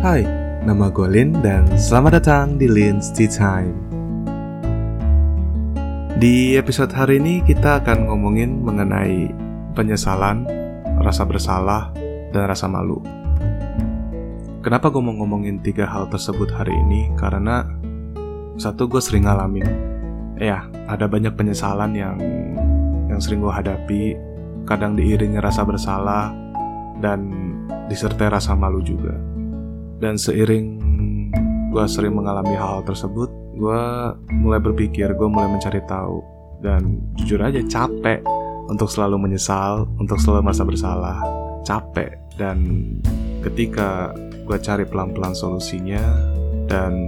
Hai, nama gue Lin dan selamat datang di Lin's Tea Time. Di episode hari ini kita akan ngomongin mengenai penyesalan, rasa bersalah, dan rasa malu. Kenapa gue mau ngomongin tiga hal tersebut hari ini? Karena satu gue sering ngalamin, ya ada banyak penyesalan yang yang sering gue hadapi, kadang diiringi rasa bersalah dan disertai rasa malu juga. Dan seiring gue sering mengalami hal, -hal tersebut, gue mulai berpikir, gue mulai mencari tahu, dan jujur aja capek untuk selalu menyesal, untuk selalu merasa bersalah, capek. Dan ketika gue cari pelan-pelan solusinya, dan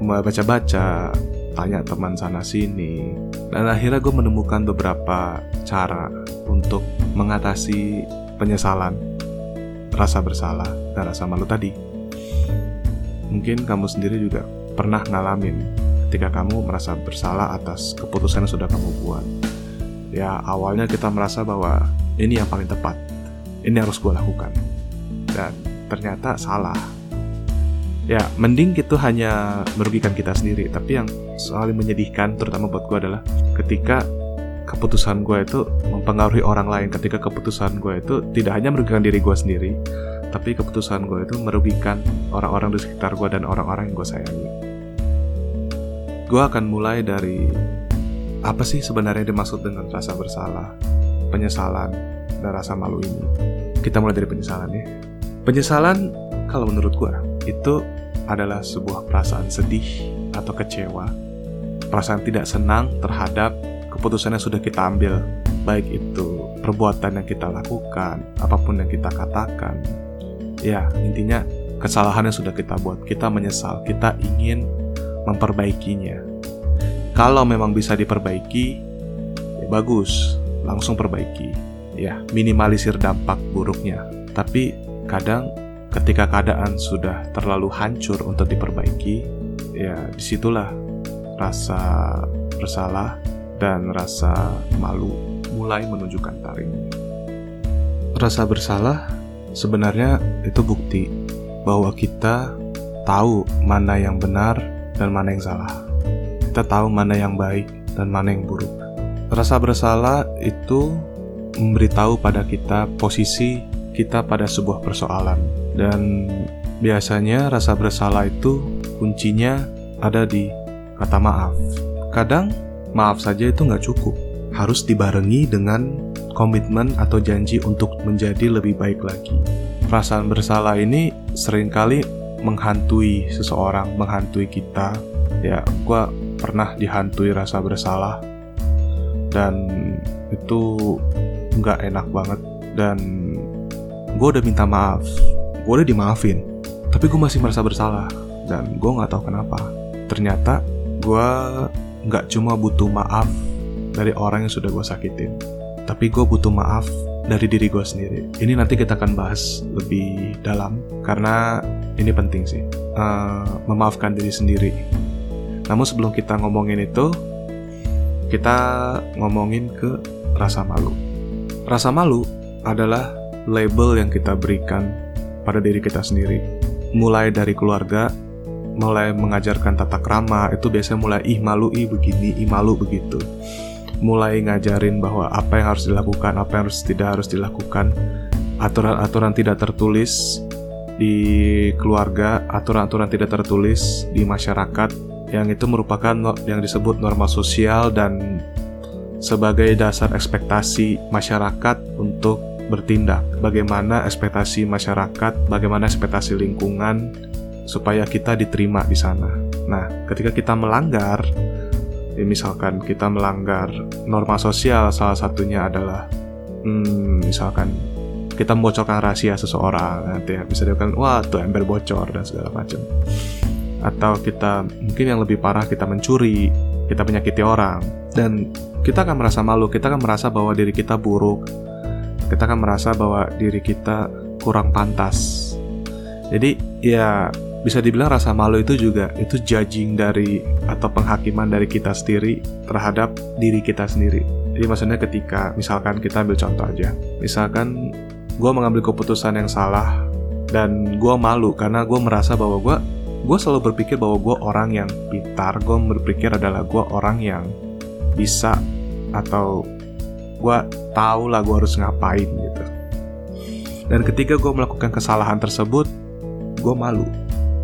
mulai baca-baca, tanya teman sana sini, dan akhirnya gue menemukan beberapa cara untuk mengatasi penyesalan, rasa bersalah, dan rasa malu tadi. Mungkin kamu sendiri juga pernah ngalamin ketika kamu merasa bersalah atas keputusan yang sudah kamu buat. Ya, awalnya kita merasa bahwa ini yang paling tepat, ini harus gue lakukan. Dan ternyata salah. Ya, mending itu hanya merugikan kita sendiri. Tapi yang soal menyedihkan, terutama buat gue adalah ketika keputusan gue itu mempengaruhi orang lain. Ketika keputusan gue itu tidak hanya merugikan diri gue sendiri, tapi keputusan gue itu merugikan orang-orang di sekitar gue dan orang-orang yang gue sayangi. Gue akan mulai dari apa sih sebenarnya dimaksud dengan rasa bersalah, penyesalan, dan rasa malu ini. Kita mulai dari penyesalan ya. Penyesalan kalau menurut gue itu adalah sebuah perasaan sedih atau kecewa, perasaan tidak senang terhadap keputusan yang sudah kita ambil, baik itu perbuatan yang kita lakukan, apa pun yang kita katakan, ya intinya kesalahan yang sudah kita buat kita menyesal kita ingin memperbaikinya. Kalau memang bisa diperbaiki ya bagus langsung perbaiki. Ya minimalisir dampak buruknya. Tapi kadang ketika keadaan sudah terlalu hancur untuk diperbaiki ya di situlah rasa bersalah dan rasa malu mulai menunjukkan taringnya. Rasa bersalah Sebenarnya itu bukti bahwa kita tahu mana yang benar dan mana yang salah. Kita tahu mana yang baik dan mana yang buruk. Rasa bersalah itu memberitahu pada kita posisi kita pada sebuah persoalan dan biasanya rasa bersalah itu kuncinya ada di kata maaf. Kadang maaf saja itu nggak cukup, harus dibarengi dengan komitmen atau janji untuk menjadi lebih baik lagi. Perasaan bersalah ini sering kali menghantui seseorang, menghantui kita. Ya, gue pernah dihantui rasa bersalah dan itu nggak enak banget dan gue udah minta maaf, gue udah dimaafin, tapi gue masih merasa bersalah dan gue nggak tahu kenapa. Ternyata gue nggak cuma butuh maaf dari orang yang sudah gue sakitin, tapi gue butuh maaf dari diri gue sendiri. Ini nanti kita akan bahas lebih dalam karena ini penting sih, uh, memaafkan diri sendiri. Namun sebelum kita ngomongin itu, kita ngomongin ke rasa malu. Rasa malu adalah label yang kita berikan pada diri kita sendiri. Mulai dari keluarga, mulai mengajarkan tata krama, itu biasanya mulai ih malu ih begini, ih malu begitu mulai ngajarin bahwa apa yang harus dilakukan, apa yang harus tidak harus dilakukan, aturan-aturan tidak tertulis di keluarga, aturan-aturan tidak tertulis di masyarakat yang itu merupakan yang disebut norma sosial dan sebagai dasar ekspektasi masyarakat untuk bertindak. Bagaimana ekspektasi masyarakat, bagaimana ekspektasi lingkungan supaya kita diterima di sana. Nah, ketika kita melanggar ya, misalkan kita melanggar norma sosial salah satunya adalah hmm, misalkan kita membocorkan rahasia seseorang nanti ya bisa dikatakan wah tuh ember bocor dan segala macam. Atau kita mungkin yang lebih parah kita mencuri kita menyakiti orang dan kita akan merasa malu kita akan merasa bahwa diri kita buruk kita akan merasa bahwa diri kita kurang pantas. Jadi ya bisa dibilang rasa malu itu juga itu judging dari atau penghakiman dari kita sendiri terhadap diri kita sendiri. Jadi maksudnya ketika misalkan kita ambil contoh aja, misalkan gue mengambil keputusan yang salah dan gue malu karena gue merasa bahwa gue gue selalu berpikir bahwa gue orang yang pintar gue berpikir adalah gue orang yang bisa atau gue tahu lah gue harus ngapain gitu dan ketika gue melakukan kesalahan tersebut gue malu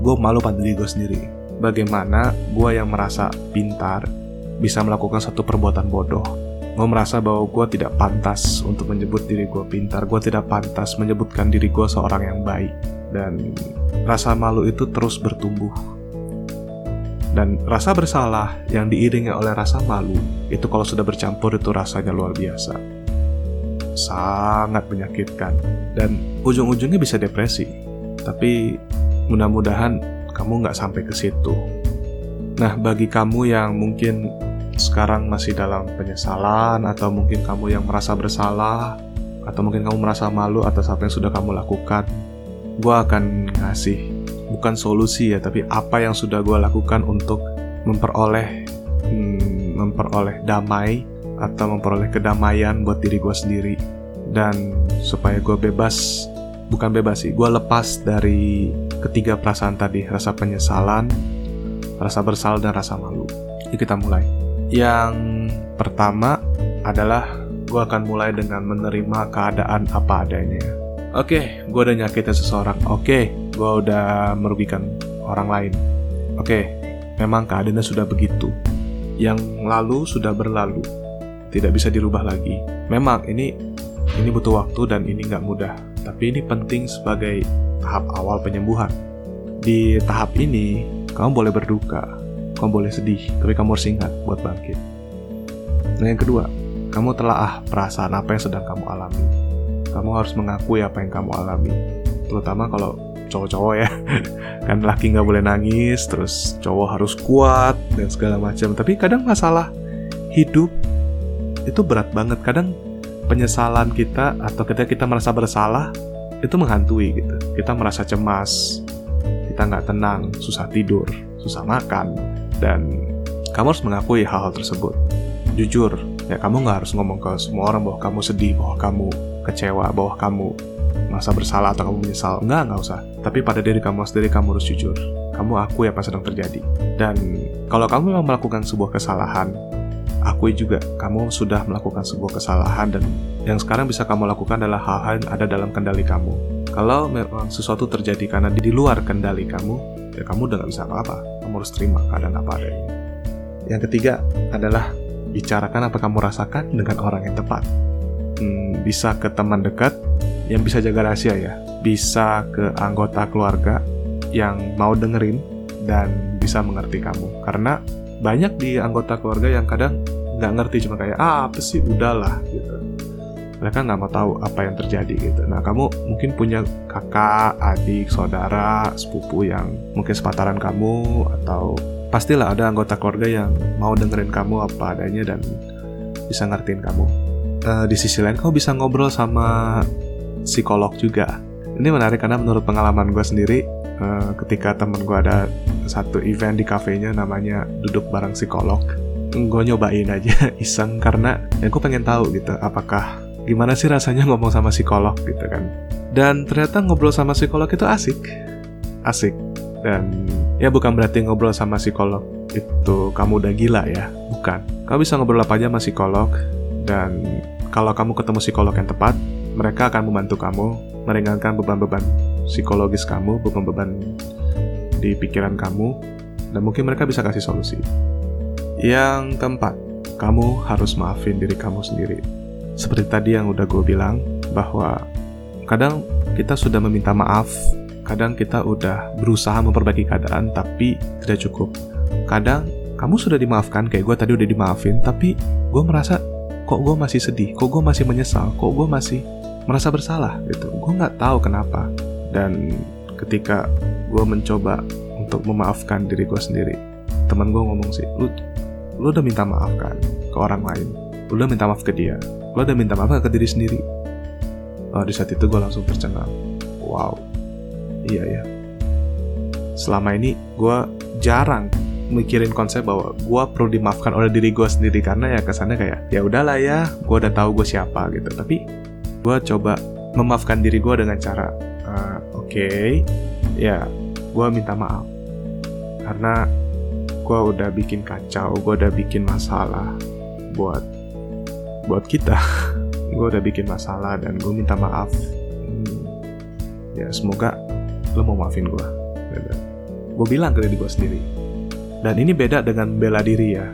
gue malu pada diri gue sendiri. Bagaimana gue yang merasa pintar bisa melakukan satu perbuatan bodoh? Gue merasa bahwa gue tidak pantas untuk menyebut diri gue pintar. Gue tidak pantas menyebutkan diri gue seorang yang baik. Dan rasa malu itu terus bertumbuh. Dan rasa bersalah yang diiringi oleh rasa malu itu kalau sudah bercampur itu rasanya luar biasa. Sangat menyakitkan. Dan ujung-ujungnya bisa depresi. Tapi mudah-mudahan kamu nggak sampai ke situ. Nah, bagi kamu yang mungkin sekarang masih dalam penyesalan atau mungkin kamu yang merasa bersalah atau mungkin kamu merasa malu atas apa yang sudah kamu lakukan, gue akan ngasih bukan solusi ya, tapi apa yang sudah gue lakukan untuk memperoleh hmm, memperoleh damai atau memperoleh kedamaian buat diri gue sendiri dan supaya gue bebas bukan bebas sih gue lepas dari ketiga perasaan tadi rasa penyesalan rasa bersalah dan rasa malu. Yuk kita mulai. Yang pertama adalah gue akan mulai dengan menerima keadaan apa adanya. Oke okay, gue udah nyakitin seseorang. Oke okay, gue udah merugikan orang lain. Oke okay, memang keadaannya sudah begitu. Yang lalu sudah berlalu. Tidak bisa dirubah lagi. Memang ini ini butuh waktu dan ini nggak mudah, tapi ini penting sebagai tahap awal penyembuhan. Di tahap ini, kamu boleh berduka, kamu boleh sedih, tapi kamu harus ingat buat bangkit. Nah yang kedua, kamu telah ah perasaan apa yang sedang kamu alami. Kamu harus mengakui apa yang kamu alami, terutama kalau cowok-cowok ya kan laki nggak boleh nangis terus cowok harus kuat dan segala macam tapi kadang masalah hidup itu berat banget kadang penyesalan kita atau ketika kita merasa bersalah itu menghantui gitu. Kita merasa cemas kita nggak tenang susah tidur susah makan dan kamu harus mengakui hal-hal tersebut. Jujur ya kamu nggak harus ngomong ke semua orang bahwa kamu sedih bahwa kamu kecewa bahwa kamu merasa bersalah atau kamu menyesal. Nggak nggak usah. Tapi pada diri kamu sendiri kamu harus jujur. Kamu akui apa sedang terjadi. Dan kalau kamu memang melakukan sebuah kesalahan akui juga kamu sudah melakukan sebuah kesalahan dan yang sekarang bisa kamu lakukan adalah hal-hal yang ada dalam kendali kamu. Kalau memang sesuatu terjadi karena di luar kendali kamu, ya kamu udah gak bisa apa-apa. Kamu harus terima keadaan apa adanya. Yang ketiga adalah bicarakan apa kamu rasakan dengan orang yang tepat. Hmm, bisa ke teman dekat yang bisa jaga rahasia ya. Bisa ke anggota keluarga yang mau dengerin dan bisa mengerti kamu. Karena banyak di anggota keluarga yang kadang nggak ngerti cuma kayak ah apa sih? Udahlah gitu. Mereka nggak mau tahu apa yang terjadi gitu. Nah kamu mungkin punya kakak adik saudara sepupu yang mungkin sepataran kamu atau pastilah ada anggota keluarga yang mau dengerin kamu apa adanya dan bisa ngertiin kamu. Uh, di sisi lain kamu bisa ngobrol sama psikolog juga. Ini menarik karena menurut pengalaman gue sendiri uh, ketika temen gue ada satu event di kafenya namanya duduk bareng psikolog. Gue nyobain aja iseng karena ya gue pengen tahu gitu apakah gimana sih rasanya ngomong sama psikolog gitu kan. Dan ternyata ngobrol sama psikolog itu asik. Asik. Dan ya bukan berarti ngobrol sama psikolog itu kamu udah gila ya bukan. Kamu bisa ngobrol apa aja sama psikolog dan kalau kamu ketemu psikolog yang tepat mereka akan membantu kamu meringankan beban-beban psikologis kamu beban-beban di pikiran kamu, dan mungkin mereka bisa kasih solusi. Yang keempat, kamu harus maafin diri kamu sendiri. Seperti tadi yang udah gue bilang, bahwa kadang kita sudah meminta maaf, kadang kita udah berusaha memperbaiki keadaan, tapi tidak cukup. Kadang kamu sudah dimaafkan, kayak gue tadi udah dimaafin, tapi gue merasa kok gue masih sedih, kok gue masih menyesal, kok gue masih merasa bersalah gitu. Gue nggak tahu kenapa. Dan ketika gue mencoba untuk memaafkan diri gue sendiri. Teman gue ngomong sih lu lu udah minta maaf kan ke orang lain? Lu udah minta maaf ke dia? Lu udah minta maaf ke diri sendiri? Oh, di saat itu gue langsung tercengang. Wow. Iya ya selama ini gue jarang mikirin konsep bahwa gue perlu dimaafkan oleh diri gue sendiri karena ya kesannya kayak ya udahlah ya gue udah tahu gue siapa gitu. Tapi gue coba memaafkan diri gue dengan cara uh, okay, ya gue minta maaf. Karena gue udah bikin kacau gue udah bikin masalah buat buat kita. Gue udah bikin masalah dan gue minta maaf. Ya semoga lo mau maafin gue gue bilang ke diri gue sendiri. Dan ini beda dengan bela diri ya.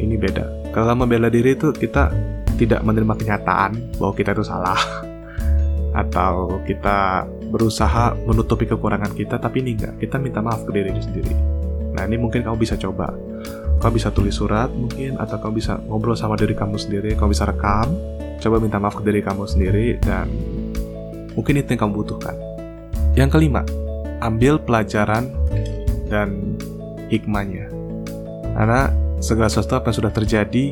Ini beda. Kalau membela diri itu kita tidak menerima kenyataan bahwa kita itu salah. Atau kita berusaha menutupi kekurangan kita tapi ini enggak. Kita minta maaf ke diri sendiri. Nah ini mungkin kamu bisa coba. Kamu bisa tulis surat mungkin atau kamu bisa ngobrol sama diri kamu sendiri kamu bisa rekam. Coba minta maaf ke diri kamu sendiri dan mungkin itu yang kamu butuhkan. Yang kelima ambil pelajaran dan hikmahnya. Karena segala sesuatu apa yang sudah terjadi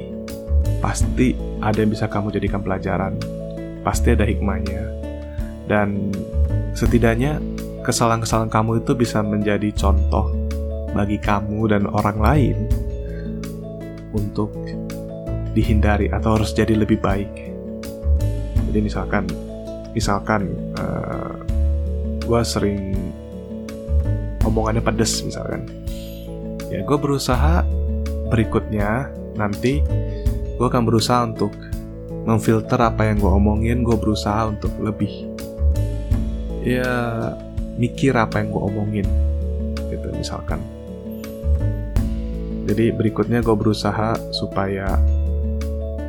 pasti ada yang bisa kamu jadikan pelajaran. Pasti ada hikmahnya. Dan setidaknya kesalahan-kesalahan kamu itu bisa menjadi contoh bagi kamu dan orang lain untuk dihindari atau harus jadi lebih baik. Jadi misalkan, misalkan uh, eh, gue sering omongannya pedes misalkan, ya gue berusaha berikutnya nanti gue akan berusaha untuk memfilter apa yang gue omongin gue berusaha untuk lebih ya mikir apa yang gue omongin gitu misalkan. Jadi berikutnya gue berusaha supaya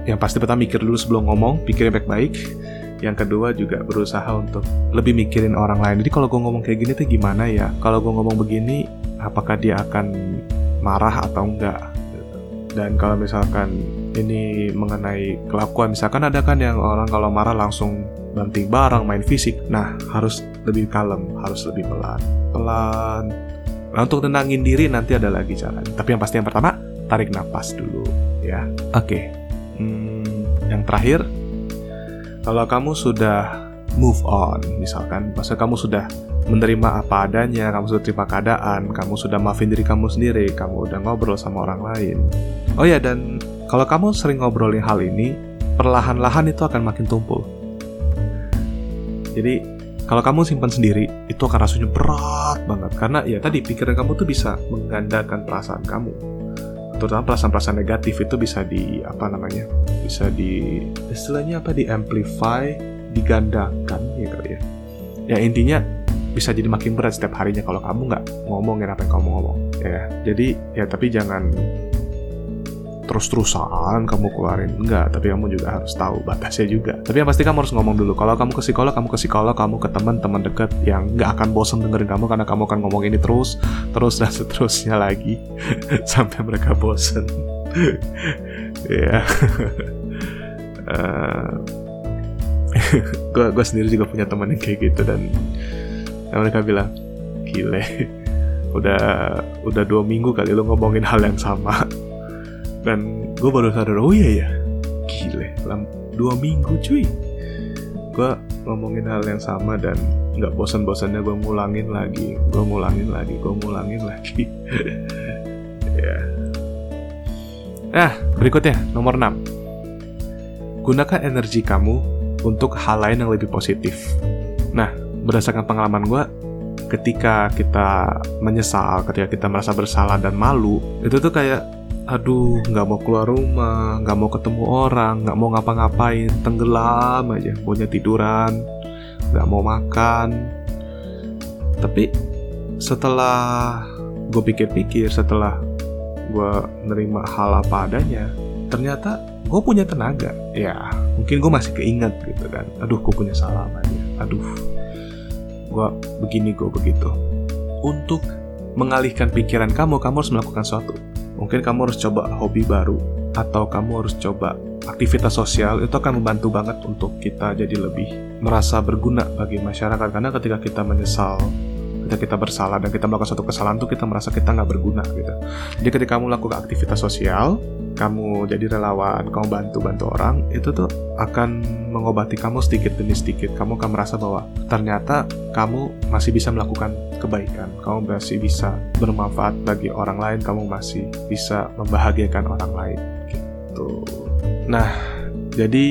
yang pasti pertama mikir dulu sebelum ngomong pikirnya baik-baik. Yang kedua juga berusaha untuk lebih mikirin orang lain. Jadi kalau gue ngomong kayak gini tuh gimana ya? Kalau gue ngomong begini apakah dia akan marah atau enggak dan kalau misalkan ini mengenai kelakuan misalkan ada kan yang orang kalau marah langsung banting barang main fisik. Nah harus lebih kalem harus lebih pelan. Pelan. Nah untuk tenangin diri nanti ada lagi cara tapi yang pasti yang pertama tarik nafas dulu ya. Oke. Hmm, yang terakhir kalau kamu sudah move on misalkan masa kamu sudah menerima apa adanya kamu sudah terima keadaan kamu sudah maafin diri kamu sendiri kamu udah ngobrol sama orang lain. Oh ya dan kalau kamu sering ngobrolin hal ini, perlahan-lahan itu akan makin tumpul. Jadi, kalau kamu simpan sendiri, itu akan rasanya berat banget. Karena ya tadi, pikiran kamu tuh bisa menggandakan perasaan kamu. Terutama perasaan-perasaan negatif itu bisa di, apa namanya, bisa di, istilahnya apa, di amplify, digandakan, ya kali ya. Ya intinya, bisa jadi makin berat setiap harinya kalau kamu nggak ngomongin apa yang kamu ngomong ya jadi ya tapi jangan terus-terusan kamu keluarin. Enggak tapi kamu juga harus tahu batasnya juga. Tapi yang pasti kamu harus ngomong dulu kalau kamu ke psikolog kamu ke psikolog kamu ke teman-teman dekat yang nggak akan bosan dengerin kamu karena kamu akan ngomong ini terus terus dan seterusnya lagi sampai mereka bosan ya gue gue sendiri juga punya teman yang kayak gitu dan mereka bilang gile udah udah dua minggu kali lo ngomongin hal yang sama dan gue baru sadar oh iya ya gile dua minggu cuy. Gue ngomongin hal yang sama dan nggak bosan-bosannya gue ngulangin lagi. Gue ngulangin lagi gue ngulangin lagi. Ya. Nah berikutnya nomor 6 gunakan energi kamu untuk hal lain yang lebih positif. Nah berdasarkan pengalaman gue ketika kita menyesal ketika kita merasa bersalah dan malu itu tuh kayak aduh nggak mau keluar rumah nggak mau ketemu orang nggak mau ngapa-ngapain tenggelam aja punya tiduran nggak mau makan. Tapi setelah gue pikir-pikir setelah gue nerima hal apa adanya ternyata gue punya tenaga. Ya mungkin gue masih keinget gitu kan. Aduh gue punya salah aja aduh gue begini gue begitu. Untuk mengalihkan pikiran kamu kamu harus melakukan sesuatu. Mungkin kamu harus coba hobi baru atau kamu harus coba aktivitas sosial itu akan membantu banget untuk kita jadi lebih merasa berguna bagi masyarakat. Karena ketika kita menyesal ketika kita bersalah dan kita melakukan suatu kesalahan tuh kita merasa kita nggak berguna gitu jadi ketika kamu melakukan aktivitas sosial kamu jadi relawan, kamu bantu-bantu orang, itu tuh akan mengobati kamu sedikit demi sedikit. Kamu akan merasa bahwa ternyata kamu masih bisa melakukan kebaikan, kamu masih bisa bermanfaat bagi orang lain, kamu masih bisa membahagiakan orang lain. Gitu. Nah, jadi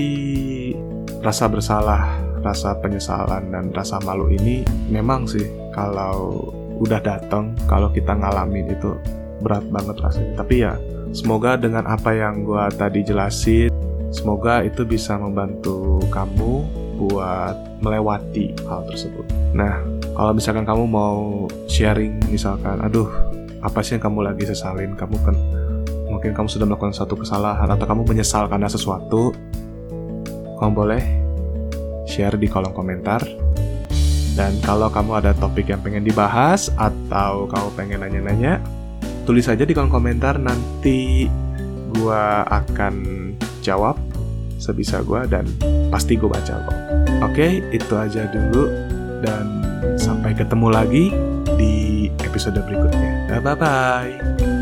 rasa bersalah rasa penyesalan dan rasa malu ini memang sih kalau udah datang, kalau kita ngalamin itu berat banget rasanya. Tapi ya semoga dengan apa yang gue tadi jelasin, semoga itu bisa membantu kamu buat melewati hal tersebut. Nah, kalau misalkan kamu mau sharing misalkan, aduh apa sih yang kamu lagi sesalin, kamu kan mungkin kamu sudah melakukan satu kesalahan atau kamu menyesal karena sesuatu, kamu boleh share di kolom komentar. Dan kalau kamu ada topik yang pengen dibahas atau kamu pengen nanya-nanya, tulis aja di kolom komentar nanti gua akan jawab sebisa gua dan pasti gue baca kok. Oke, itu aja dulu dan sampai ketemu lagi di episode berikutnya. Bye bye.